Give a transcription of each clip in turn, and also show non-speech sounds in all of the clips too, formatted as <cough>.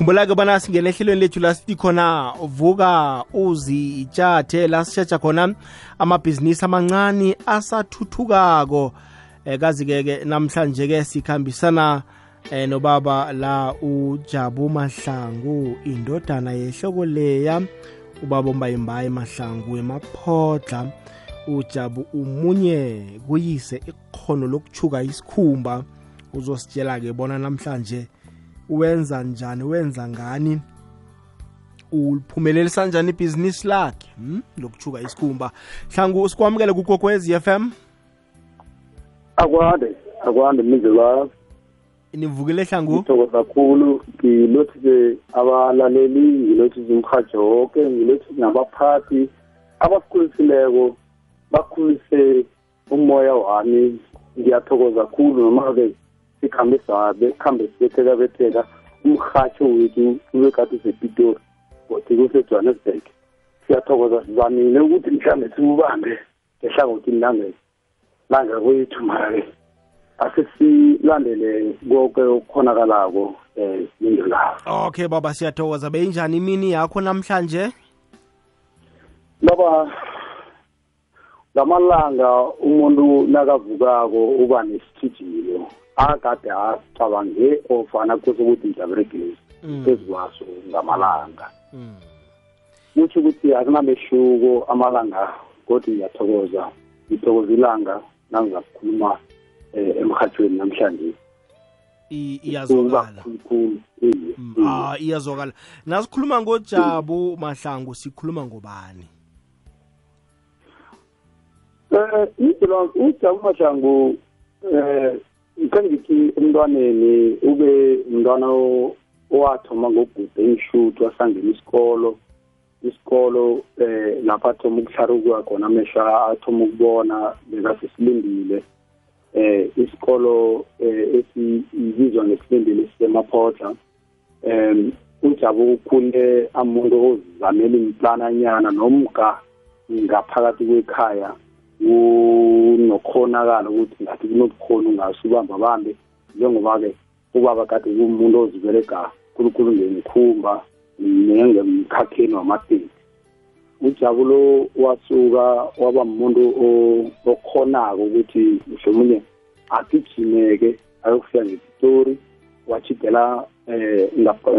khumbula-ke bona singena ehlelweni lethu la sithi khona vuka uzitshathe la sitshatsha khona amabhizinisi amancane asathuthukako. Eh, kazi-ke namhlanje-ke sikhambisana eh, nobaba la ujabu mahlangu indodana yehloko leya ubaba ombayimbayi mahlangu emaphotla ujabu umunye kuyise ikhono lokuchuka isikhumba. Uzositshela-ke bona namhlanje wenza njani wenza ngani? Uliphumelelisa njani ibhizinisi lakhe? Hmm? lokuchuka isikhumba. Hlangu sikwamukele kukokwez f m? Akwande akwande mizilwazi nivukile hlangu? Ngithokoza kakhulu. Ngilothise abalaleli ngilothise umhajo wonke ngilothise nabaphathi abasikhulisileko bakhulise umoya wami. Ngiyathokoza kakhulu noma-ke sikhambe sabe khambe sibetheka betheka umhatsho wethu ube kade usepitori kodwa kusejohannesburg siyathokoza sizamile ukuthi mhlawumbe siwubambe ngehlangothini lange langakwethu mara-ke asesilandele konke okukhonakalako um indlela okay baba siyathokoza. Beyinjani imini yakho namhlanje? Baba ngamalanga umuntu nakavukako uba nesithijilo. Akade acabange ofana kuse ukuthi Mm. phezu kwaso ngamalanga kutho ukuthi akunamehluko amalanga kodwa ngiyathokoza ngithokoza ilanga nangizakukhuluma um emhathweni namhlanje iyazwakala Mm, ah iyazwakala nasikhuluma ngojabu mahlangu sikhuluma ngobani Eh indlela ujabu mahlangu eh ngike ngithi emntwaneni ube umntwana o- owathoma ngogude engishuthu wasangena isikolo. Isikolo eh lapha athoma ukuhlaruka khona amehlo athoma ukubona bekasesilindile eh isikolo eh esibizwa ngesilindile sisemaphotla em ujabu ukhule amuntu ozizamela implananyana nomga ngaphakathi kwekhaya. Kunokhonakala ukuthi ngathi kunobukhona ungase ubamba bambe njengoba-ke ubaba kade kuwumuntu oziberega khulukhulu ngemikhumba nengemkhakheni wamateki ujabulo wasuka waba umuntu okhonako ukuthi mhlawumunye agijimeke ayokufika ngepitori wachidela eh ngapha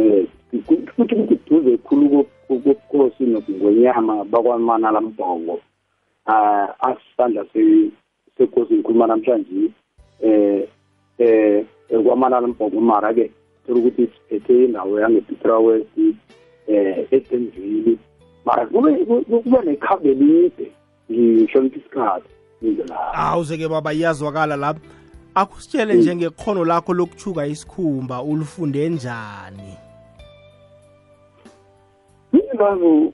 kuthi kuduze khulu kobukosi nokungwenyama bakwamanala mbongo ah asisandla se sekosi ngikhuluma namhlanje eh eh kwamanala mbongo mara ke ukuthi siphethe indawo yangePetra West eh eDenville mara kube kube nekhabe lide ngisho isikhathi indlela awuze-ke baba iyazwakala lapho akusitshele njengekhono lakho lokuchuka isikhumba ulifunde njani? Ngazi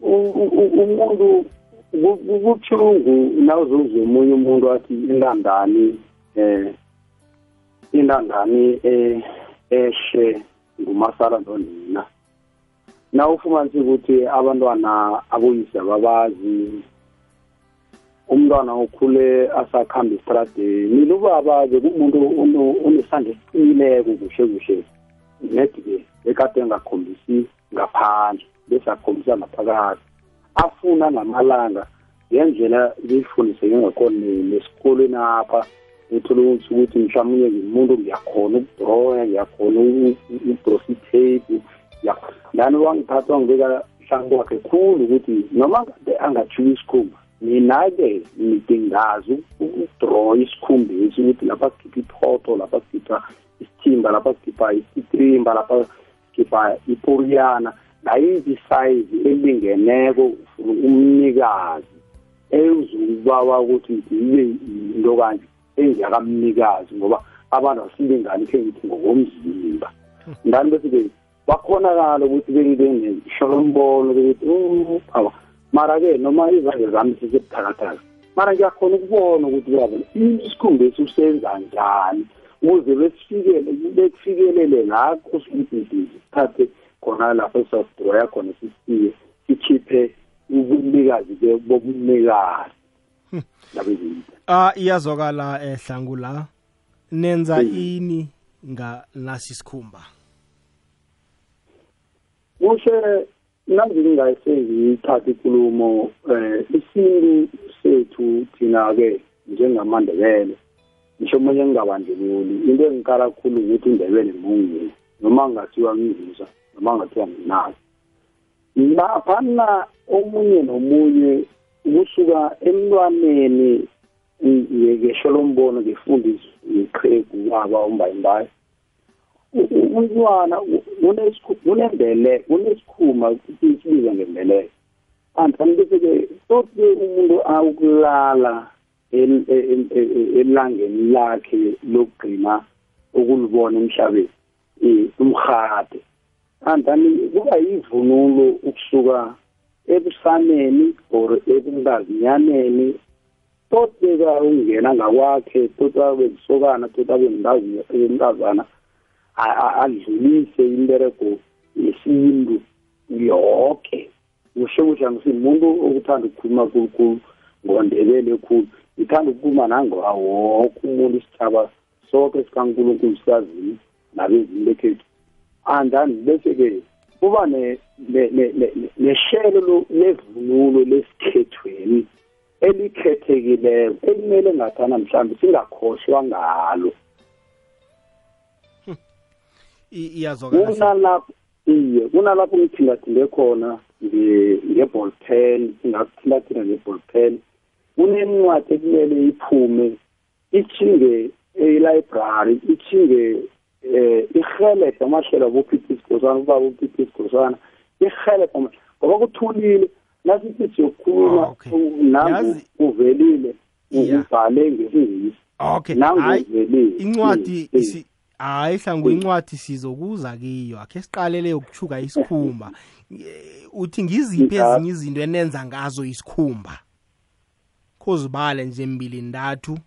umuntu kubuhlungu nawuzuza omunye umuntu athi intandani eh intandani eh ehle ngumasala nonina nawufumanisa ukuthi abantwana aboyise ababazi umntwana ukhule asakhamba estradeni lubaba bekumuntu onesandla esiqinileko kuhle kuhle nedi-ke bekade engakhombisi ngaphandle bese akhombisa ngaphakathi afuna ngamalanga ngendlela ngiyifundiseke ngakhona nesikolweni apha. Uthole ukuthi mhlawumbe ngimuntu ngiyakhona ukudroya ngiyakhona ubrositape nani wangithatha wangibeka hlangu kwakhe khulu ukuthi noma ngabe angajuka isikhumba mina-ke ngidingazi ukudroya isikhumbesi ukuthi lapha sikhipha iphoto lapha sikhipha isithimba lapha sikhipha isitrimba lapha sikhipha iporiyana nayiphi isayizi elingeneko for umnikazi ezukubawa ukuthi ibe into kanje engiyakamnikazi ngoba abantu asilingani khe ngithi ngokomzimba. Ngani bese-ke bakhonakala ukuthi bengibe nesholombolo ukuthi awa. Mara-ke noma izandla zami zisebuthakathaka mara ngiyakhona ukubona ukuthi baba isikhumbesi usenza njani ukuze besifikele bekufikelele la kusukuthi sithathe khona lapho esasidroya khona sisiye sikhiphe ubunikazi bobunikazi. Labezinto ah iyazwakala ehlangu la. Nenza ini nga nasi sikhumba? Kushe nangingayise ngiyithatha ikulumo eh isintu sethu thina-ke njengamandebele. Ngisho omunye ngingabandlululi into engikala kakhulu ukuthi indebele mungini noma ngingathiwa ngizizwa noma ngingathiwa nginazo laphana omunye nomunye kusuka emntwaneni ngesho lombono ngefundiswa yiqhegu baba umbayimbayi umntwana unembele unesikhuma sibiza ngembeleko. Andani bese-ke soke umuntu awukulala elangeni lakhe lokugcina ukulibona emhlabeni umhade andani kuba yivunulo ukusuka ebusaneni or ebungazinyaneni toteka ungena ngakwakhe tota bezisokana tota bentazana adlulise imberego yesintu yonke kusho ukuthi angisimuntu okuthanda ukukhuluma kulukhulu ngondebele khulu. Ngithanda ukukhuluma nangawoke umuntu isithaba sonke sikankulunkulu sikazini nabezimu bekhethu. Andani bese-ke kuba neshelo levunulo lesikhethweni elikhethekileyo elimele ngathana mhlawumbe singakhohlwa ngalo. Kunalapho iye kunalapho ngithingathinde khona nge-ball pen ngakuthingathina nge-ball pen. Kunencwadi ekumele iphume ichinge e-library ichinge eh ihelebhe amahlelo abo-pp sikhosana ubaba u-pp sikhosana ihelebhe ngoba kuthulile nasithi siyokhuluma nangu uvelile ubhale ngesingisi okay hayi incwadi hayi hlangu incwadi sizokuza kiyo akhe siqalele yokuchuka isikhumba. Uthi ngiziphi ezinye izinto enenza ngazo isikhumba? Khozibale nje mbili ndathu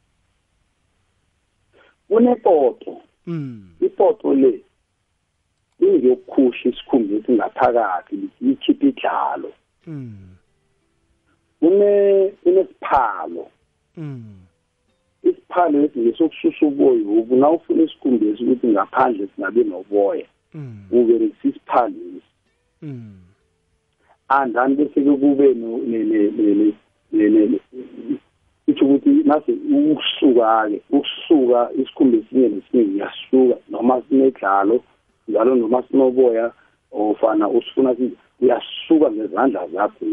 kunepoto ipoto le ingeyokukhusha isikhumba esingaphakathi ikhipha idlalo. Kune kunesiphalo isiphalo lesi ngesokususa uboya ubu na ufuna isikhumbesi ukuthi ngaphandle singabe noboya uberekisa isiphalo lesi? Andani bese-ke kube itsho ukuthi nase ukusuka-ke ukusuka isikhumba esinye nesinye ngiyasuka noma sinedlalo njalo noma sinoboya ofana usifuna uyasuka ngezandla zakho.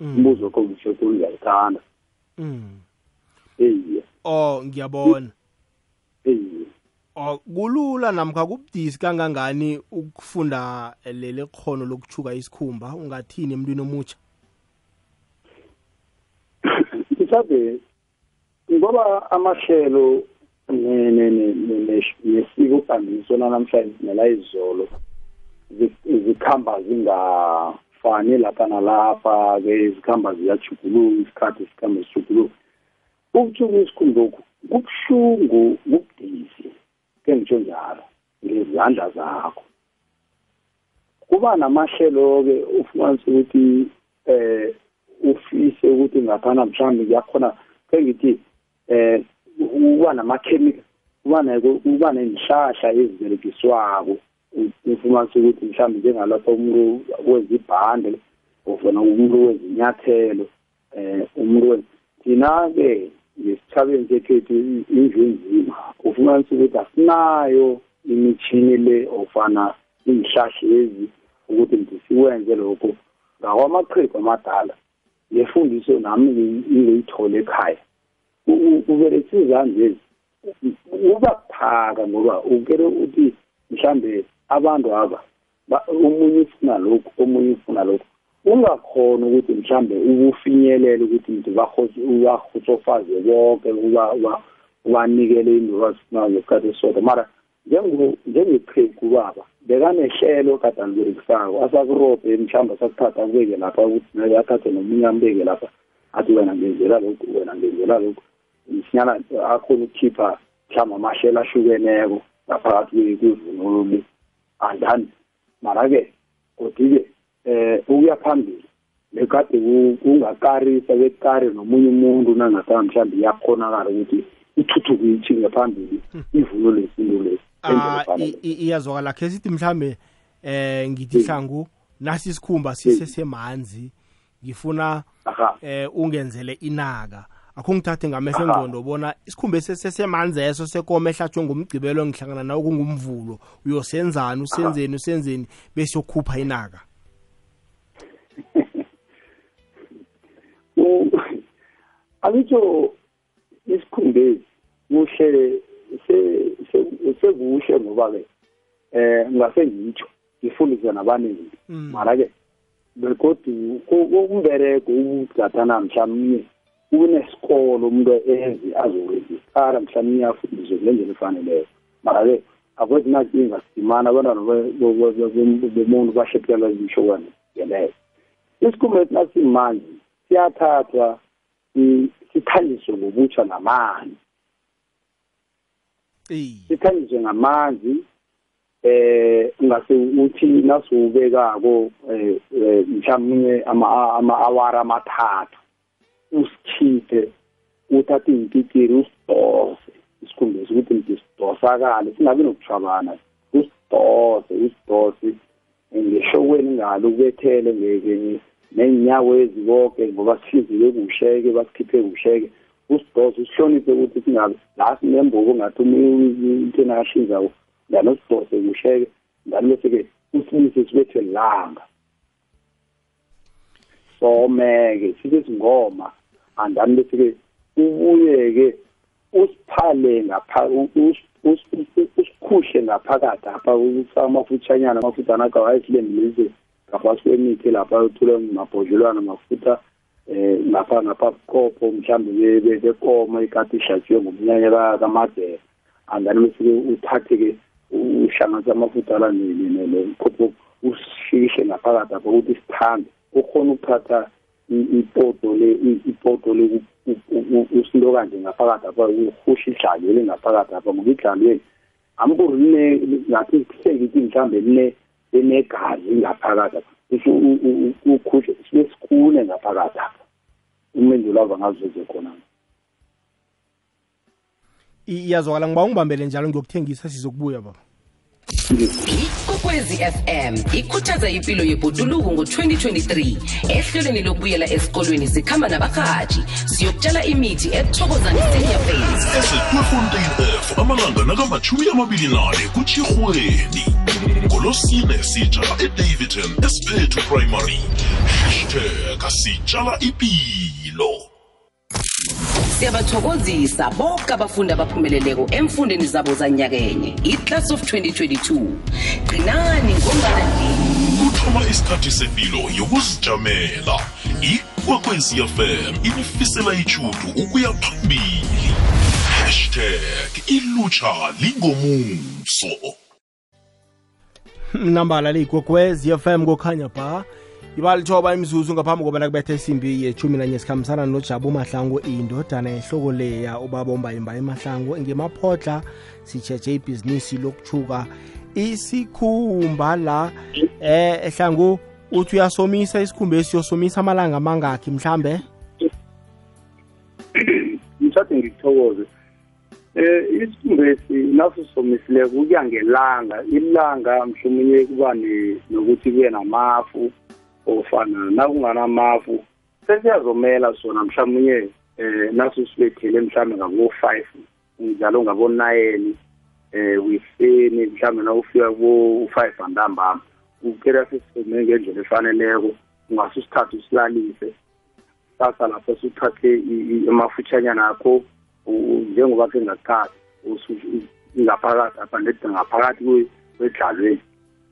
Umbuzo kho ngisho ukuthi ngiyayithanda eyiye oh ngiyabona. Eyiye oh kulula namkha kubudisi kangangani ukufunda leli khono lokuchuka isikhumba ungathini emntwini omutsha mhlawumbe ngoba amahlelo nesiko kambiso namhlanje nela izolo zikhamba zingafani lapha nalapha ke zikhamba ziyajuguluka isikhathi sikhamba sijuguluka. Ukuchuka isikhumboku kubuhlungu kubudisi ke ngitsho njalo ngezandla zakho. Kuba namahlelo-ke ufumanise ukuthi eh ufise ukuthi ngaphana mhlawumbe kuyakhona ke ngithi eh uba namakhemical uba nenhlahla eziberegiswako ufumanise ukuthi mhlawumbe njengalapho umuntu wenza ibhande ofana umuntu wenza inyathelo eh umuntu thina-ke ngesithabeni sekhethu indlu enzima ufumanise ukuthi asinayo imithini le ofana iyihlahla lezi ukuthi ngithi siwenze lokho ngakwamaqhegu amadala. Ngefundiso nami ngiyithole ekhaya uberekisa izandla ezi uba buthaka ngoba ukele uthi mhlambe abantu aba omunye ufuna lokhu omunye ufuna lokhu ungakhona ukuthi mhlambe ubufinyelele ukuthi nje ubahutsofaze bonke ubanikele into abazifunayo ngesikhathi esisodwa mara njengeqhegu baba bekanehlelo kade aliberekisako asakurobhe mhlawumbe asakuthatha akubeke lapha ukuthi naye athathe nomunye ambeke lapha athi wena ngenzela lokhu wena ngenzela lokhu. Msinyana akhona ukukhipha mhlawumbe amahlelo ahlukeneko ngaphakathi kwivunulo le andani mara-ke kodwa-ke eh ukuya phambili lekade kungakarisa bekare nomunye umuntu nangathana mhlawumbe iyakhonakala ukuthi ithuthuke ichinge phambili ivunulo lesintu lesi. Iyazwakala khe sithi mhlambe eh ngithi hlangu nasi isikhumba sisesemanzi ngifuna eh ungenzele inaka. Akho ngithathe ngamehlo engqondo bona isikhumba sesemanzi eso sekome ehlatshwe ngumgcibelo ngihlangana nawo kungumvulo. Uyosenzani usenzeni usenzeni bese yokhupha inaka? <laughs> Alitsho isikhumbezi kuhle sekuhle ngoba ke eh ngase ngitsho ngifundise nabaningi. Mm. mara ke begodu umbereko ubugathana mhlawumnye unesikolo umuntu enzi azoregistara mhlawumnye afundiswe kule ndlela efaneleyo mara-ke akwezinankinga sidimana abantwana bomuntu bahlephela zishokwane ngeleyo isikhumba esinasimanje siyathathwa sithanjiswe ngobutsha namanzi sithanjiswe ngamanzi eh ungase uthi nasuwubekako eh mhlawumnye ama-awara amathathu usikhiphe uthathe impikiri usidose. Isikhumbesi ukuthi ngisidosakale singabi nokushwabana usidose usidose. Ngeshokweni ngalo ubethele neenyawo ezikonke ngoba sihlinzike kuhleke basikhiphe kuhleke. Usidose usihloniphe ukuthi singabi la sinembuko ngathi into enakahlinzayo ngani usidose kuhleke ngani bese-ke usilise sibethe langa. Some-ke sibe singoma andani bese-ke ubuye-ke usiphale usikhuhle ngaphakathi apha amafutshanyana amafutha akawo ayisilendelise ngaphasi kwemithi lapha uthule mabhodlelwana mafutha eh lapha ngapha kopho mhlambe bekomo ikati ishatshiwe ngomnyanya kamadela andani bese-ke uthathe-ke uhlanganisa amafutha la nekhopho ushikihle ngaphakathi apha ukuthi sithambe ukhona ukuthatha ipoto le ipoto le usinto kanje ngaphakathi apha uhusha idlalwe le ngaphakathi apha ngoba idlalweni amkuri line ngathi kuhleki mhlambe line lenegazi ngaphakathi apha kusho ukhushe sibe sikune ngaphakathi apha. Umendulo ava ngazuze khona iyazwakala. Ngiba ungibambele njalo ngiyokuthengisa sizokubuya baba. Ikokwezi fm ikhuthaza impilo yebhoduluko ngo-2023 ehlelweni lokubuyela esikolweni sikhamba nabahaji siyokutshala imithi ethokozaniseniyaphase esekweffontein f amalanga nakamachumi amabili nane kutshirhweni ngolosine sitshala edavidton espethu primary. Hashtag sitshala ipilo. Siyabathokozisa bonke abafundi abaphumeleleko emfundeni zabo zanyakenye iclass of 2022 qinani ngombana kuthoma isikhathi sepilo yokuzijamela ikwekwezi fm inifisela ichudu ukuya phambili. Hashtag ilutsha lingomuso. Nambala f fm kokhanya ba ibalithoba imzuzu ngaphambi kobana kubetha isimbi yechumi nanye sikhambisana nojabu mahlango indodana ehloko leya ubabomba imba emahlangu ngemaphodla sitshetshe ibhizinisi lokuchuka isikhumba la eh ehlangu uthi uyasomisa isikhumba esiyosomisa amalanga amangakhi mhlambe eh isikumbesi nasisomisileko kuya ngelanga ilanga mhlawumnye kuba nokuthi kuye namafu ofana nakunganamafu sesiyazomela sona mhlawumnye eh naso sibethele mhlawumbe ngabo-five njalo ngabo-nine eh wiseni mhlawumbe na ufika ku-five antambama ukera sesisome ngendlela efaneleko ungase usithathe usilalise sasa lapho suthathe amafutshanyana akho njengoba ke ngakuthatha ngaphakathi apha ndede ngaphakathi kwedlalweni.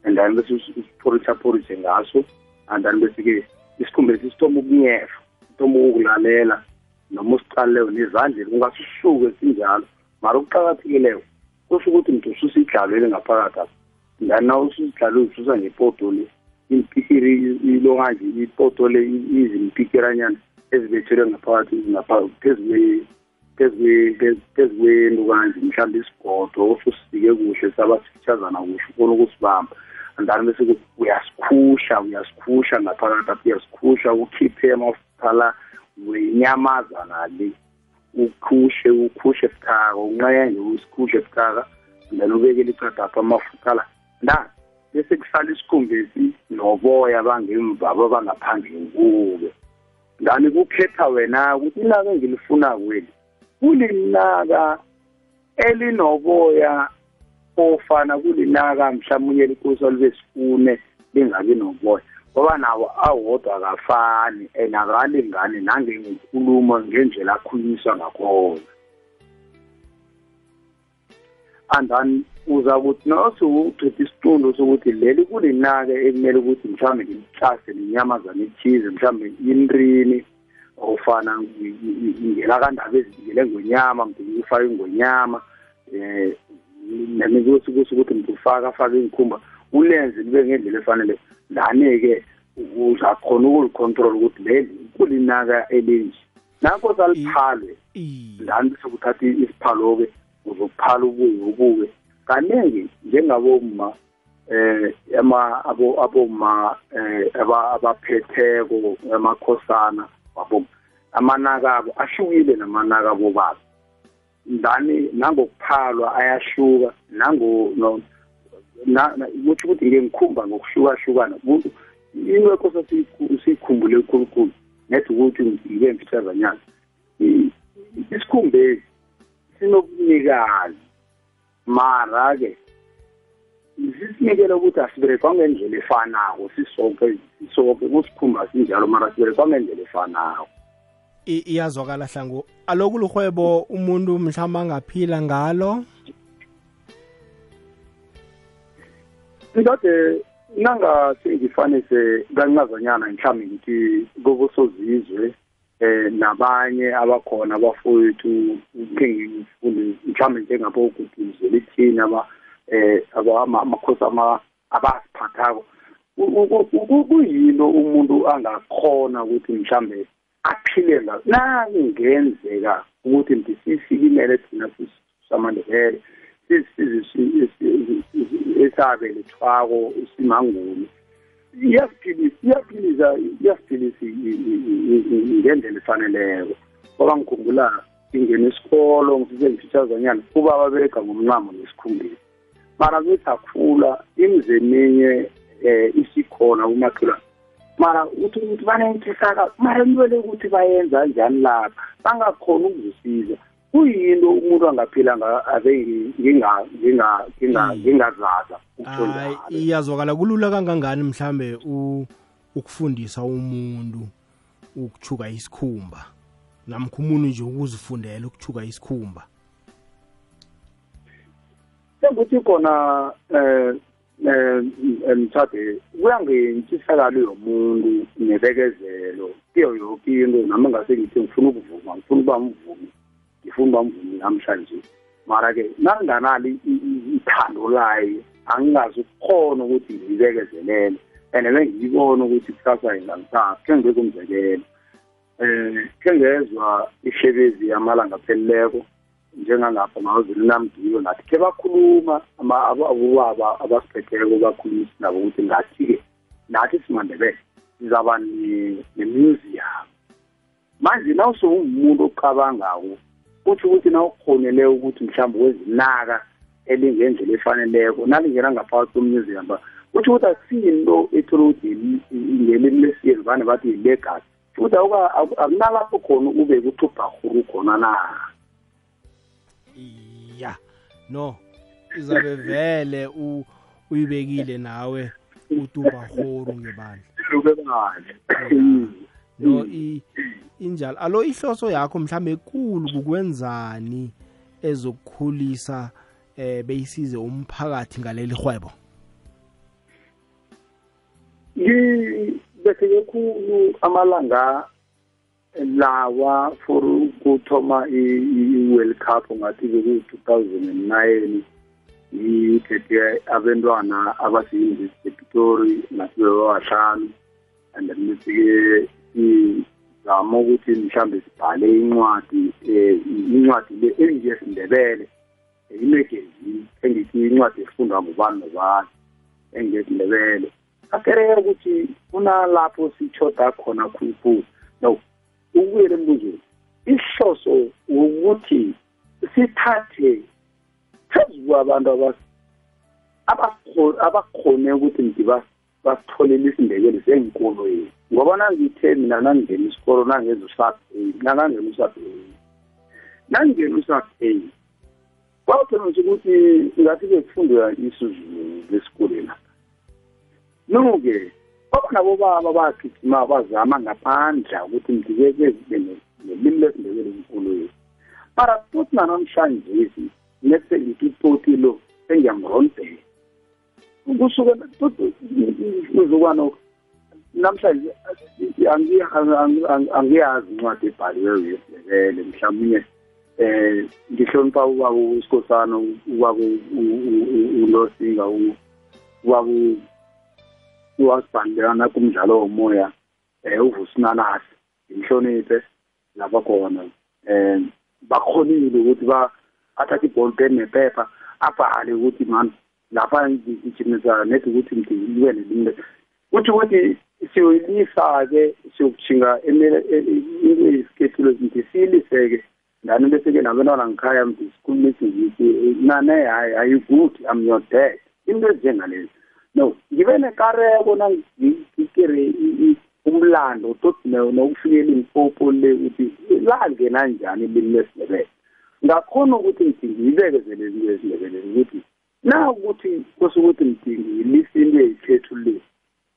And then bese usiphorisha phorishe ngaso. And then bese-ke isikhumba esi sithoma ukunyefa sithoma ukulalela noma usicaleleyo nezandleni kungasisuke sinjalo. Mara okuqakathekileyo kusho ukuthi mntu ususa idlalweni ngaphakathi apha. Then na ususidlalwe ususa ngepoto le impikiri ilo kanje ipoto le izimpikiranyana ezibethelwe ngaphakathi phezu phezu kwento kanje mhlawumbe isigodo osusisike kuhle saba sifitshazana kuhle ufuna ukusibamba andani bese uyasikhusha uyasikhusha ngaphakathi apha uyasikhusha ukhiphe amafutha la wenyamazana le. Ukhushe ukhushe buthaka unqenge usikhushe buthaka then ubekele icada apha amafutha la. Ndani bese kusala isikhumbesi noboya bangemva babangaphandle kuke ngani kukhetha wena ukuthi inaka engilifunako kweli kulinaka elinoboya ofana kulinaka mhlawumbe likuso libe sifune lingabi noboya. Ngoba nawo awodwa kafani and akalingani nangenkulumo ngendlela akhulunyiswa ngakhona. And then uza kuthi uqeda isicundo sokuthi leli kulinake ekumele ukuthi mhlawumbe ngimhlase nenyamazana ethize mhlawumbe inrini ofana ngela kandaba ezingele ngonyama ngifake ngonyama eh nanokuthi kusho ukuthi ngifaka afake inkhumba ulenze libe ngendlela efanele. Lane-ke uzakhona ukulicontrol ukuthi leli kulinaka elinje. Nakho saliphalwe lani bese kuthatha isiphalo-ke uzokuphala ubuye ubuke. Kaningi njengaboma eh ema abo aboma eh abaphetheko emakhosana wabo amanaka abo ahlukile namanaka abo baba ndani nangokuphalwa ayahluka nango na ukuthi ukuthi ngengikhumba ngokuhlukahlukana. Into ekhosa siyikhumbule ukhulukhulu nethi ukuthi ngibe mfitshazanyana isikhumbezi sinobunikazi mara-ke sisinikele ukuthi asiberekwa ngendlela efanako sisonke sisonke kusikhumba sinjalo mara siberekwa ngendlela efanako. Iyazwakala hlangu. Aloku luhwebo umuntu mhlawumbe angaphila ngalo? Ngikade nangasengifanise kancazanyana mhlawumbe ngithi kobosozizwe eh nabanye abakhona abafowethu ke ngifunde mhlawumbe njengaboguduzwe lithini aba eh amakhosi ama abasiphathako. Kuyilo umuntu angakhona ukuthi mhlambe aphile ngayo nakungenzeka ukuthi ndisisikimele thina samandebele esabelethwako simanguni iyasiphilisa iyaphilisa iyasiphilisa ngendlela efaneleko. Ngoba ngikhumbula ngingena isikolo ngifike ngifitshazanyana kuba babeka ngomncamo nesikhumbeni. Mara besakhula imzeminye um isikhona kumakhelwane. Mara uthi ukuthi banentshisaka mara nibele ukuthi bayenza njani lapha? Bangakhona ukuzisiza. Kuyinto umuntu angaphila ave ngingazaza hayi iyazwakala. Kulula kangangani mhlambe ukufundisa umuntu ukuchuka isikhumba? Namkho umuntu nje ukuzifundela ukuchuka isikhumba? Senguthi khona eh eh mthathe kuya ngentshisakalo yomuntu nebekezelo kiyo yonke into nami ngase ngithi ngifuna ukuvuma ngifuna ukuba mvumi ngifuna uba mvumi namhlanje. Mara-ke nanginganalo ithando layo angingazi ukukhona ukuthi ngiyibekezelele and bengiyibona ukuthi kusasa ingangisaphi khe ngibeke umzekelo um khe ngezwa ihlebezi yamalanga aphelileko njengangapha mawazulu namgiyo nathi khe bakhuluma abobaba abasiphetheko bakhulumisa nabo ukuthi ngathi-ke nathi simandebele sizaba ne-museum. Manje nawusowungumuntu ocabangako kutho ukuthi nawukhonele ukuthi mhlawumbe wezinaka elingendlela efaneleko nalingena ngaphakathi komuseum ba kutho ukuthi akusiyinto ethola ukuthi ngelimi lesiyeni vane bathi yi-legacy. Futhi akunalapho khona ube kuthi ubhahuru khona na? Ya no izabe vele uyibekile nawe utubahuru ngebandla. No injalo alo ihloso yakho mhlambe ekulu kukwenzani ezokukhulisa eh beyisize umphakathi ngaleli hwebo ngibetheke khulu amalanga lawa for ukuthoma i-world cup ngathi beku-two thousand and nine ngithethe abentwana abasiyunivesithi epitori nasibe babahlanu and then befike sizama ukuthi mhlambe sibhale incwadi um incwadi le engiyesindebele imagazine engithi incwadi efundwa ngubani nobani engiyesindebele akereke ukuthi kunalapho sitshoda khona khulukhulu. No ukubuyela embuzweni ihloso ukuthi sithathe phezu kwabantu abakhone ukuthi basitholele isindebele sengikolweni ngoba nangithe mina nangingena isikolo nangenza usab a nangangena usab a nangingena usab a kwawuphela ukuthi ngathi bekufundwa isizulu lesikoleni no-ke baba nabo baba bagijima bazama ngaphandla ukuthi ngibeke nelimi lesindebele emkolweni mara futhi nanamhlanje nese ngithi utoti lo engiyamrondela kusuke uzukwana namhlanje angiyazi incwadi ebhaliweyo yesindebele mhlawumbe eh ngihlonipha ubaba usikhosana ubaba ulosinga ubaba wasibandekana kumdlalo womoya eh uvusinanasi ngimhloniphe. Lapha khona eh bakhonile ukuthi ba athathe iball pen nephepha abhale ukuthi man lapha ngijimisa nethi ukuthi ngiliwe nelimi kuthi ukuthi siyoyilisa-ke siyokujinga into eyisikhethulo ngithi siyilise-ke ndani bese-ke nabantwana ngikhaya mnti sikhulumise ngithi nane hayi ayigude am your dad. Into ezinjengalezi. No ngibe nekareko nangikere umlando tot nokufikela impopo le ukuthi langena njani ilimi lesindebele ngakhona ukuthi ngithi ngiyibekezele into esindebeleni ukuthi na ukuthi kusukuthi ngithi ngiyilisa into eyikhethu le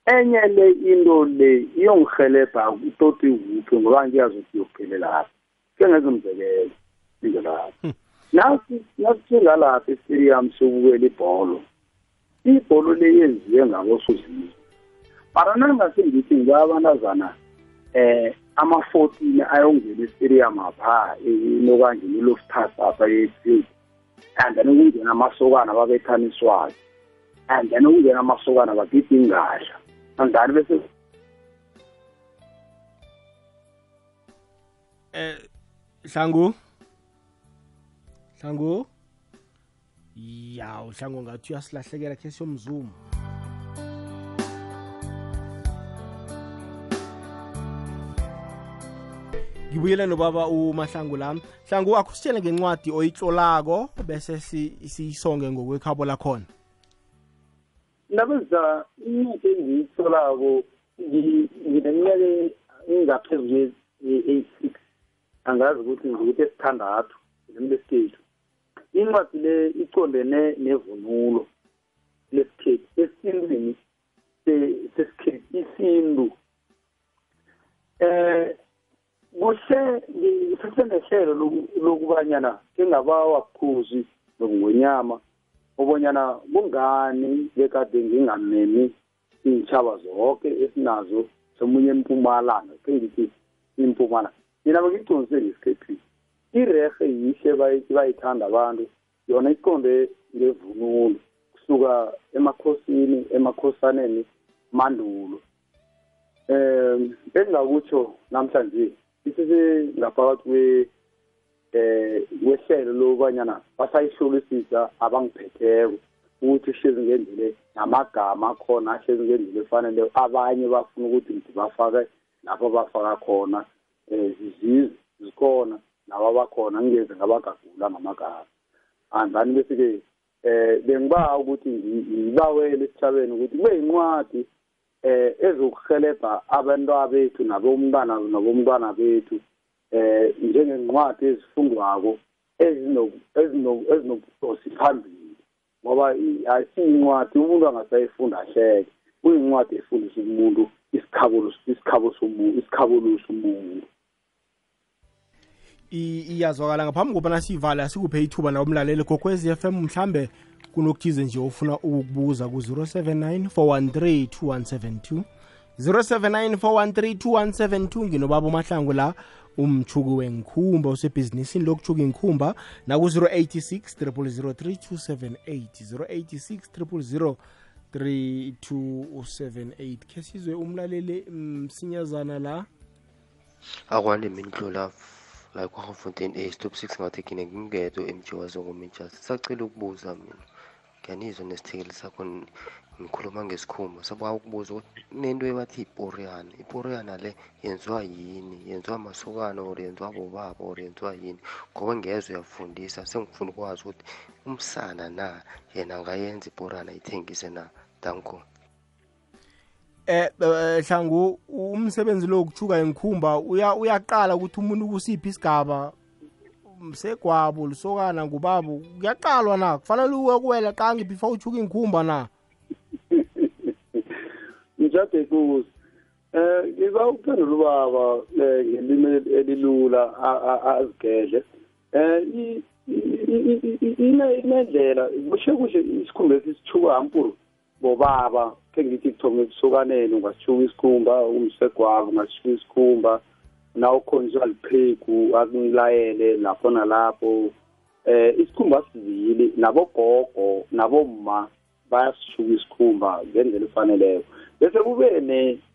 enye le into le iyongihelebha toti kuphi ngoba ngiyazi ukuthi iyokuphelela lapha ke ngenza umzekelo indlelapha nasithinga lapha estadium sokubukela ibholo ibholo le yenziwe ngabosozizwe mara nangase ngithi ngikabanazana eh ama-fourteen ayongena estadium apha inokanje iloftas apha efield and then kungena amasokana babethaniswayo. And then kungena amasokana bagida ingadla. Andani bese eh hlangu? Hlangu? Yawu hlangu ngathi uyasilahlekela khe siyomzuma. Ngibuyele nobaba umahlangu lami. Hlangu akusitshele ngencwadi oyitlolako bese siyisonge ngokwekhabo lakhona. Nabenza incwadi engiyitholako ngineminyaka engaphezu kwe-eight-six angazi ukuthi ngikuthi esithandathu limi lesikhethu incwadi le icondene nevunulo lesikhethu esintwini sesikhethu isintu. eh kuhle ngisesendehlelo lokubanyana kengabawa kukhuzi nokungonyama ubonyana kungani bekade ngingamemi iy'tshaba zonke esinazo somunye empumalanga ke ngithi impumalanga. Mina bengiqinisile ngesikhephini irehe yihle bayithanda abantu yona iqonde ngevunulo kusuka emakhosini emakhosaneni mandulo. Um engingakutsho namhlanje ngaphakathi kwe eh wehlelo lokubanyana basayihlolisisa abangiphetheko ukuthi hlezi ngendlela namagama akhona ahlezi ngendlela efanele abanye bafuna ukuthi ngibafake lapho bafaka khona um zizizwe zikhona laba bakhona ngingeze ngabagagula ngamagama. Andani bese-ke um bengibawa ukuthi ngibawele esithabeni ukuthi kube yincwadi um ezokuhelebha abantwana bethu nabomntwana nabomntwana bethu eh njengencwadi ezifundwako ezinobudosi phambili. Ngoba asiyincwadi umuntu angasayifunda ahleke kuyincwadi efundisa umuntu isikhabo isikhabo somuntu isikhabuluso umuntu. Iyazwakala ngaphambi kobana siyivala asikuphe ithuba na umlaleli gokwez f m mhlambe kunokuthize nje ofuna ukukubuza ku-079 413 2172. 079 413 2172 nginobaba umahlangu la umchuki wengikhumba usebhizinisini lokuchuka ingikhumba naku-086 3278 086 3278 khe sizwe umlaleli msinyazana la. Akwande mindlula la kwafontein a stop 6 ngathi kine ngingedwa emjiwa zongomijas sacela ukubuza mina. Ngiyanizwa nesithekeli sakho ngikhuluma ngesikhumba. Sabuka ukubuza ukuthi nento ebathi iporiyana. Iporiyana le yenziwa yini? Yenziwa masokana or yenziwa bobaba or yenziwa yini? Ngoba ngezwe uyafundisa sengifuna ukwazi ukuthi umsana na yena angayenza iporiyana ithengise na? Danko. Eh hlangu umsebenzi lo kuchuka engikhumba uya uyaqala ukuthi umuntu kusiphi isigaba msegwabo lisokana ngubabo kuyaqalwa na kufanele uwe kuwela qangi before uchuka inkhumba na njade kuzi eh ngiza ukuphendula ubaba eh, ngelimi elilula azigedle eh inendlela kushe kushe isikhumba esisithuka ampuru bobaba ke ngithi kuthoma ebusukaneni ungasithuka isikhumba umsegwako ungasithuka isikhumba naw khonjwa liphegu akulayele lapho nalapho. Eh isikhumba sivili nabogogo nabomma bayasishuka isikhumba ngendlela efaneleyo bese kube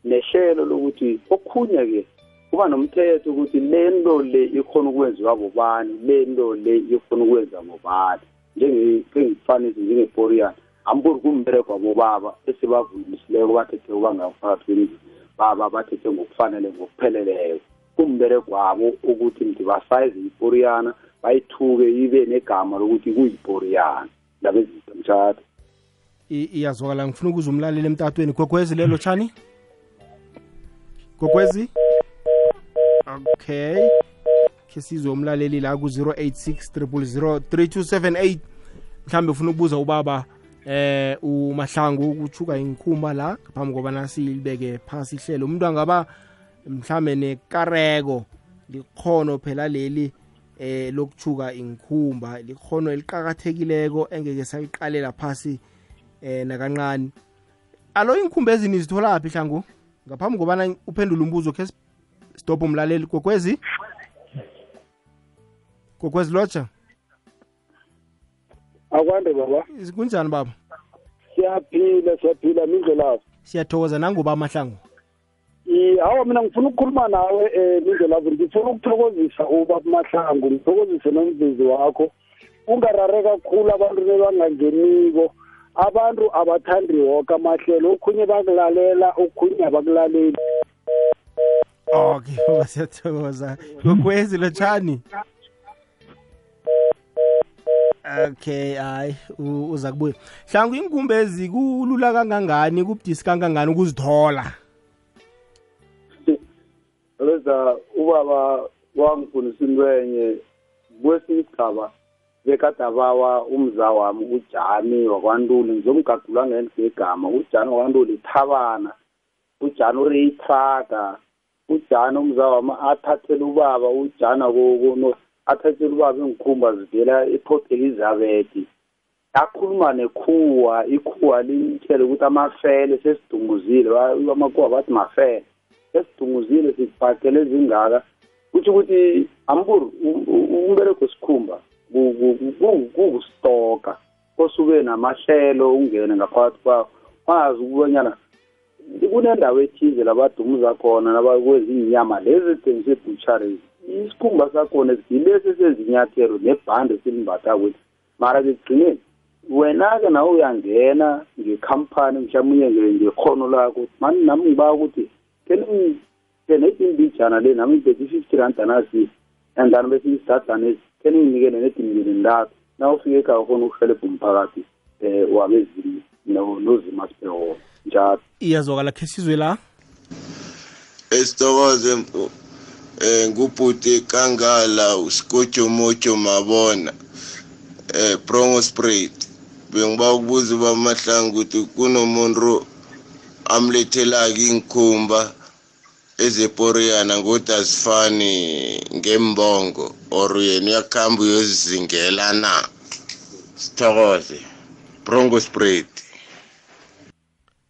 nehlelo lokuthi okhunye ke kuba nomthetho ukuthi le nto le ikhona ukwenziwa bobani le nto le ikhona ukwenza ngobani njengefanisi njengeporiyana amburi kumbereko wabobaba esebavunyisileko bathethe ukuba ngaphakathi kwemizini baba bathethe ngokufanele ngokupheleleyo kumbereko wabo ukuthi ndibasayize iporiyana bayithuke ibe negama lokuthi kuyiporiyana. Ndaba ezinto mtshado iyazwakala. Ngifuna ukuze umlaleli emtatweni. Gogwezi lelo tshani? Gogwezi? Okay. Khe sizwe umlaleli la ku-086 000 3278 mhlawumbe ufuna ukubuza ubaba eh umahlangu ukuchuka inkhumba la ngaphambi kobana silibeke phasi ihlelo. Umuntu angaba mhlambe nekareko likhono phela leli eh lokuchuka inkhumba likhono eliqakathekileko engeke saliqalela phasi eh nakancane alo inkhumba ezini zitholaphi hlangu ngaphambi kobana uphendule umbuzo khe stop umlaleli. Kokwezi kokwezi lotsha akwande baba. Kunjani baba? Siyaphila siyaphila mindlelazo siyathokoza. Nanguba amahlangu? Hawa mina ngifuna ukukhuluma nawe um mindlelazo ngifuna ukuthokozisa ubaba mahlangu ngithokozise nomzizi wakho. Ungarare kakhulu abantu nebangangeniko. Abantu abathandi woke amahlelo. Okhunye bakulalela okhunye abakulaleli. Okay <laughs> baba siyathokoza. Kokwezi lotshani okay hayi uza kubuya. Hlangu inkumbezi kulula kangangani kubudisi kangangani ukuzithola? Leza ubaba wangifundisa into enye. Kwesinye isigaba bekadabawa umza wami ujani wakwantuli ngizomgadula ngegama. Ujani wakwantuli thabana ujani ureyitraga ujani umza wami athathele ubaba ujana athathele ubaba iinkhumba zivela eport elizabeth. Akhuluma nekhuwa ikhuwa limtshele ukuthi amafele sesidunguzile amakhuwa bathi mafele. Sesidunguzile sibhakele zingaka. Kutho ukuthi ambur umbereko sikhumba kukustoka kosube namahlelo ungene ngaphakathi kwawo. Wazi ukubonyana kunendawo ethize labadumuza khona nabakwenza inyama lezi ezithengisa ebutcheries isikhumba sakhona yilesi sezinyathelo nebhande silimbatha kwethu mara kekugcineni wena-ke nawe uyangena ngekhampani mhlawumunye ngekhono lakho mani nami ngibaka ukuthi kenethi imbijana le nami ngibethe i-fifty randa nasi and then bese isidadanezi ke ninginikele nedimingeni ntathu? Na ufike ekhaya khona ukuhelebha umphakathi um wabezimo nozima sibhehona njalo. Iyazwakala khe sizwe la? Esitokoze eh ngubhuti kangala usikojo mojo mabona. Eh brongo sprayed bengiba ukubuza bamahlangu ukuthi kunomuntu amlethelaka inkhumba ezeporiyana ngoda azifani ngembongo or yena uyakuhamba uyozizingela na? Sithokoze. Bronco spread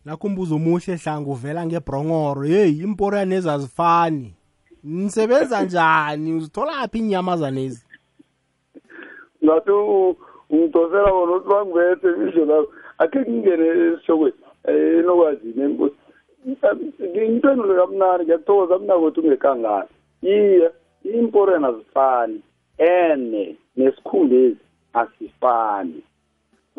nakho umbuzo omuhle hlangu uvela ngebrongoro. Yeyi imporiyana ezazifani nisebenza njani? Uzitholaphi inyamazanezi ngathi ungidosela wona ukuthi bangibethe misho lapho akhe ngingene esishokweni enokwazini enkosi ngiyiphendule kamnani ngiyathokoza mnakwethu ungekangani. Iye imporena azifani. Ene nesikhumba asifani.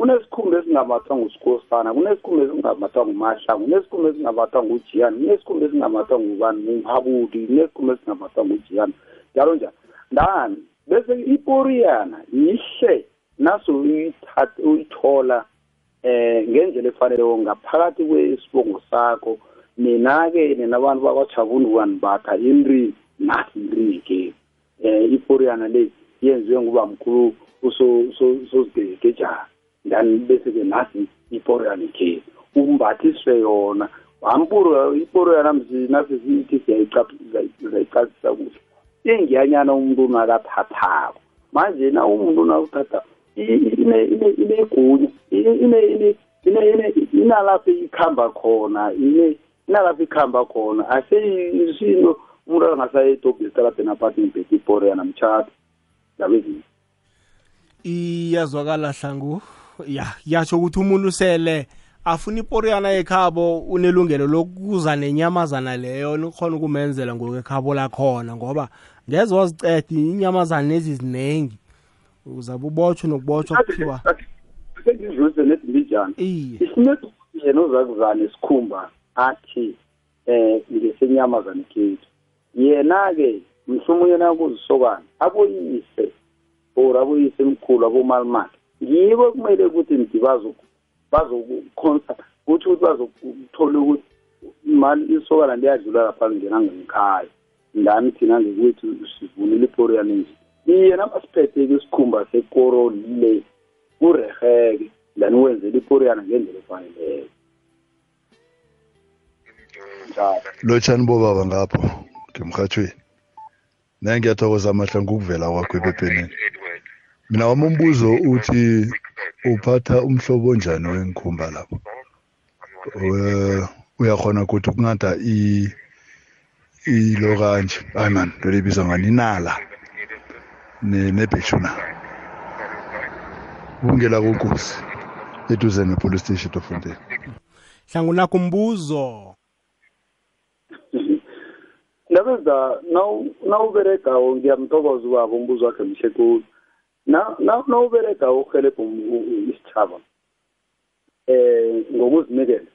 Kunesikhumba esingambathwa ngusikhosana kunesikhumba esingambathwa ngumahlangu kunesikhumba esingambathwa ngujiyani kunesikhumba esingambathwa ngubani ngumhabudi kunesikhumba esingambathwa ngujiyani njalo njalo ndani bese iporiyana yihle naso uyithola eh ngendlela efaneleyo ngaphakathi kwesibongo sakho mina-ke nina abantu bakwajabulukani bakha inri nathi inri-ke um iporiyana le yenziwe nguba mkhulu usozigegejana then bese-ke nathi iporiyana ikhe umbathiswe yona wampuro iporiyana mzi nathi sithi siyayicacisa kuhle. Ingiyanyana umuntu unakathathako manje na umuntu unakuthatha inegunya inalapho ikhamba khona inalapho ikhamba khona. Aseyisinto umuntu angasayedobhi esitaradeni aphathi ngibheke iporiyana mtshata ndaba ezinye iyazwakala hlangu. Ya yatsho ukuthi umuntu sele afuna iporiyana ekhabo unelungelo lokuza nenyamazana leyo nikhona ukumenzela ngokwekhabo lakhona ngoba ngeze waziceda inyamazana lezi zinengi. Uzabe ubotshwe nokubotshwa kuthiwa sengidlulise nethi mbijana isinethi yena ozakuzana isikhumba athi eh ngesenyamazana kethu. Yena-ke mhlumunye nakuzisokana aboyise or aboyise emkhulu abomalimaki. Yibo kumele ukuthi mdi bazokukhonsa kutsho ukuthi bazokuthola ukuthi imali isokana liyadlula lapha lingena ngekhaya ndani thina ngekwethu sivunile iporiyana nje? Iye namasiphethe-ke isikhumba sekoro le kureheke then wenzela iporiyana ngendlela efaneleyo lotshani bobaba ngapho ngemhathweni naye ngiyathokoza amahla ngokuvela kwakho ebephenini mina wami umbuzo uthi uphatha umhlobo onjani wengikhumba lapho? Uyakhona ukuthi ukungada ilo kanje. Hayi man lo libiza ngani? Inala nebheshuna ungela kokusi eduze ne-police station tofontein hlangunakho umbuzo. Ndabenza nawuberegawo ngiyamthokoza ubaba umbuzo wakhe mhle khulu nawuberegawo uhelebha isitshaba eh ngokuzinikela.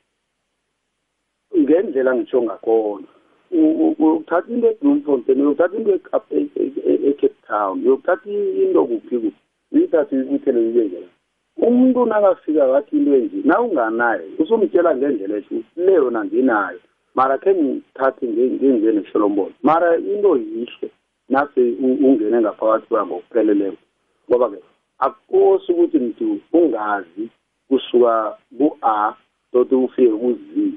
Ngendlela ngitsho ngakhona uthatha into eBloemfontein uyothatha into eCape Town uyothatha into kuphi kuphi uyithathe uyibuthele uyibekela umuntu nakafika wathi into enje na unganayo usumtshela ngendlela esho le yona nginayo mara khe ngithathe ngenze nesholombolo mara into yihle nase ungene ngaphakathi kwa ngokupheleleyo ngoba-ke akukosi ukuthi mntu ungazi kusuka ku-a tot ufike ku-z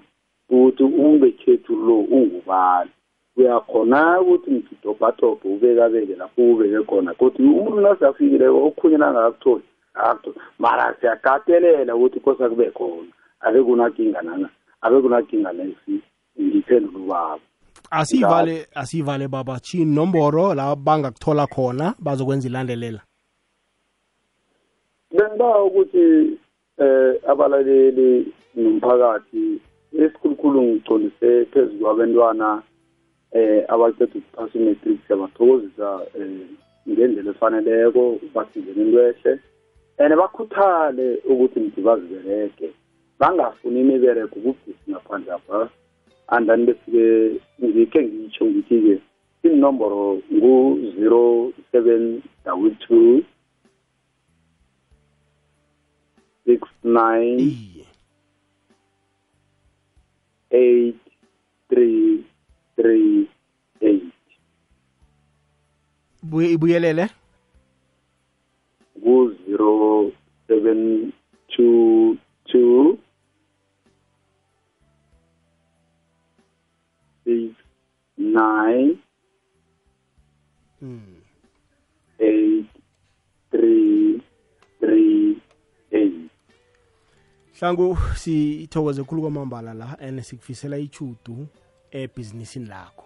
ukuthi umbekhethu lo ungubani. Uyakhona ukuthi mntu dobhadobhe ubekabeke lapho ubeke khona kodwa umuntu nasafikileko okhunye nangakakutholi akakutholi. Mara siyakatelela ukuthi kosa kube khona abe kunakinga nana abe kunakinga nesi ngiphendula ubaba. Asiyivale asiyivale baba chini nomboro la bangakuthola khona bazokwenza ilandelela. Bengiba ukuthi eh abalaleli nomphakathi esikhulukhulu ngicondise phezu kwabantwana eh abaceda ukuphasa i-matric siyabathokozisa eh ngendlela efaneleko basizene intwehle and bakhuthale ukuthi mthi bazibereke bangafuni imibereko kubhisi ngaphandle apha. Andani besike ngikhe ngitsho ngithi-ke inomboro ngu-zero seven double two six nine eight three three eight. Ibuyelele ku-zero seven two two. Six nine. Hmm. Eight three three eight hlangu sithokoze khulu kwamambala la and sikufisela ichudu ebhizinisini lakho.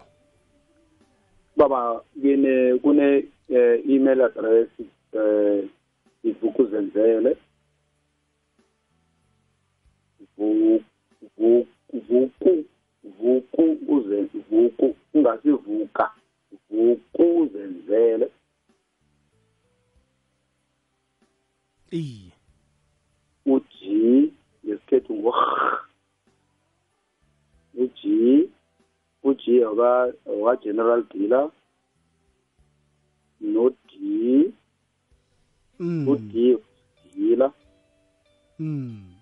Baba kine kune eh, email address eh ivukuzenzele vuku vuku vuku uze vuku ungasivuka vukuzenzele iye. u-G waka waka general dealer no-D Mm. u-D dealer. Mm.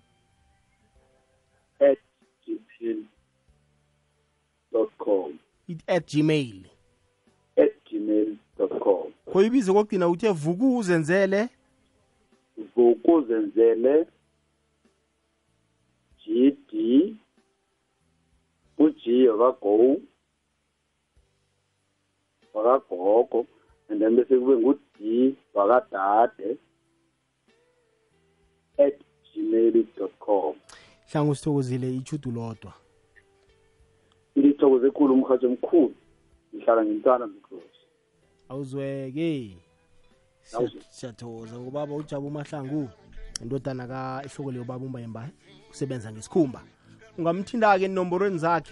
at gmail ithi at gmail. At gmail com. Khoyibizo kokugcina uthe vuku uzenzele vukuzenzele g d u-g wakago wakagogo and then bese kube ngu-d wakadade at gmail com. Hlangu sithokozile ichudu lodwa? Ilithokoze ekhulu umhatsho omkhulu. Ngihlala ngimntwana mkhosi. Awuzweke. Awuzwe. siyathokoza ngobaba ujabu mahlangu indodana ka ihloko leyo baba umba yemba usebenza ngesikhumba. Ungamthinta-ke enomborweni zakhe.